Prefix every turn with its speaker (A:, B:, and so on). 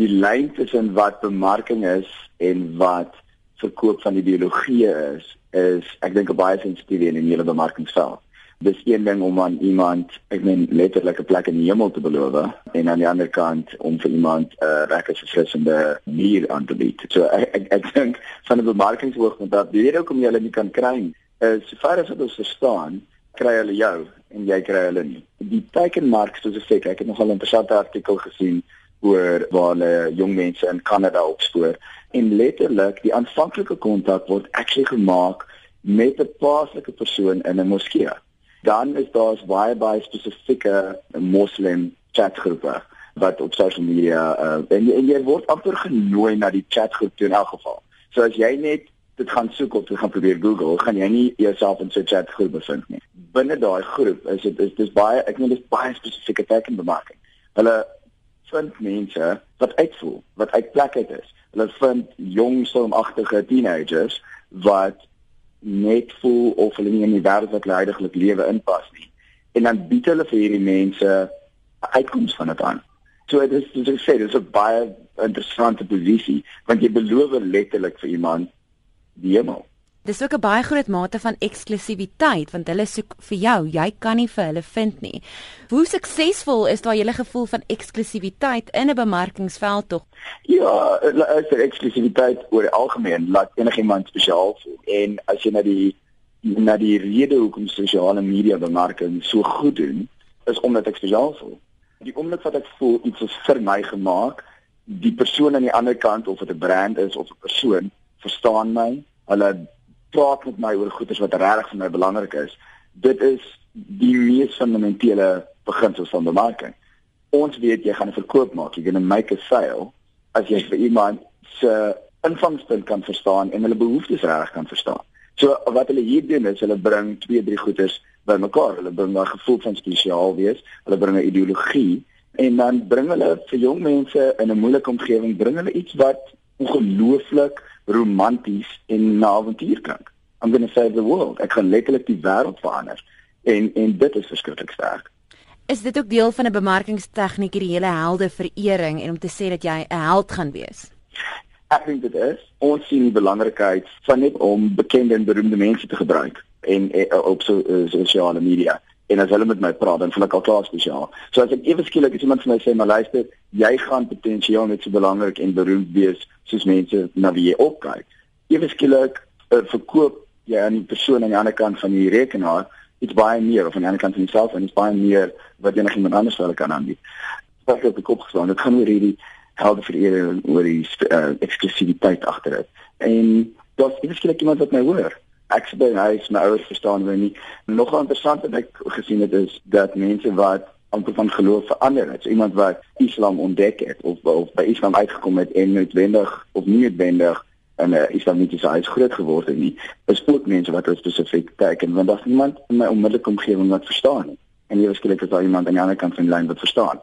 A: die lyn tussen wat bemarking is en wat verkoop van ideologie is, is ek dink 'n baie sensitiewe en 'n hele bemarkingsveld. Dis een ding om aan iemand, ek meen letterlik 'n plek in die hemel te beloof en aan die ander kant om vir iemand 'n uh, lekker verfrissende bier aan te bied. So ek ek, ek dink van 'n bemarkingsoogpunt dat die rede hoekom jy hulle nie kan kry is sover as wat ons verstaan, kry hulle jou en jy kry hulle nie. Die teikenmark spesifiek, ek het nog 'n interessante artikel gesien oor waar hulle jong mense in Kanada opspoor en letterlik die aanvanklike kontak word actually gemaak met 'n plaaslike persoon in 'n moskee. Dan is daar baie baie spesifieke moslim chatgroepe wat op sosiale media uh, en, en jy word amper genooi na die chatgroep in elk geval. So as jy net dit gaan soek of jy gaan probeer Google, gaan jy nie jouself in so 'n chatgroep bevind nie. Binne daai groep is dit is dis baie ek meen dis baie spesifieke tekenbemarking. Hulle vind mense wat uitvoel, wat uit plek uit is. Hulle vind jong stormagtige teenagers wat net voel of hulle nie in die wêreld wat hulle heidaglik lewe inpas nie. En dan bied hulle vir hierdie mense 'n uitkoms van dit aan. So dit is soos ek sê, dit is 'n baie interessante posisie want jy beloof letterlik vir iemand die hemel.
B: Dis ook 'n baie groot mate van eksklusiwiteit want hulle soek vir jou, jy kan nie vir hulle vind nie. Hoe suksesvol is daai hele gevoel van eksklusiwiteit in 'n bemarkingsveld tog?
A: Ja, is er eksklusiwiteit oor die algemeen laat enigiemand spesiaal voel. En as jy na die na die rede hoekom sosiale media bemarking so goed doen, is omdat ek spesiaal voel. Die oomblik wat ek voel iets is vir my gemaak, die persoon aan die ander kant of dit 'n brand is of 'n persoon, verstaan my. Hulle praat met my oor goeders wat regtig vir my belangrik is. Dit is die mees fundamentele beginsels van bemarking. Ons weet jy gaan 'n verkoop maak, jy gaan 'n make a sale as jy vir iemand se invangspunt kan verstaan en hulle behoeftes reg kan verstaan. So wat hulle hier doen is hulle bring twee drie goeders bymekaar. Hulle bring daai gevoel van spesiaal wees, hulle bring 'n ideologie en dan bring hulle vir jong mense in 'n moeilike omgewing bring hulle iets wat ongelooflik romanties en na avontuur klink. I'm going to save the world. Ek gaan letterlik die wêreld verander. En en dit is verskriklik sterk.
B: Is dit ook deel van 'n bemarkingstegniek hierdie hele helde verering en om te sê dat jy 'n held gaan wees?
A: Ek dink dit is. Ons sien die belangrikheid van net om bekende en beroemde mense te gebruik en, en eh, op so uh, sosiale media en as hulle met my praat dan voel ek al klaar spesiaal. So as ek ewe skielik iemand vir my sê maar luister, jy gaan potensieel net so belangrik en beroemd wees soos mense na wie jy opkyk. Ewe skielik uh, verkoop jy aan die persoon aan die ander kant van die rekenaar iets baie meer of aan die ander kant van die selfoon iets baie meer wat jy nog iemand anders wil kan aanbied. Wat ek op die kop geslaan, dit gaan oor hierdie helde verering oor die uh, eksklusiwiteit agter dit. En daar's ewe skielik iemand wat my hoor ek sê by huis my ouers verstaan my nie. Nog 'n interessante ding ek gesien het is dat mense wat amper van geloof verander het. So iemand wat Islam ontdek het of of by Islam uitgekom het en noodwendig of nie noodwendig en uh, islamitiese huis groot geword het nie. Is ook mense wat spesifiek teken want daar's niemand in my onmiddellike omgewing wat verstaan nie. En jy waarskynlik is daar iemand aan die ander kant van die lyn wat verstaan.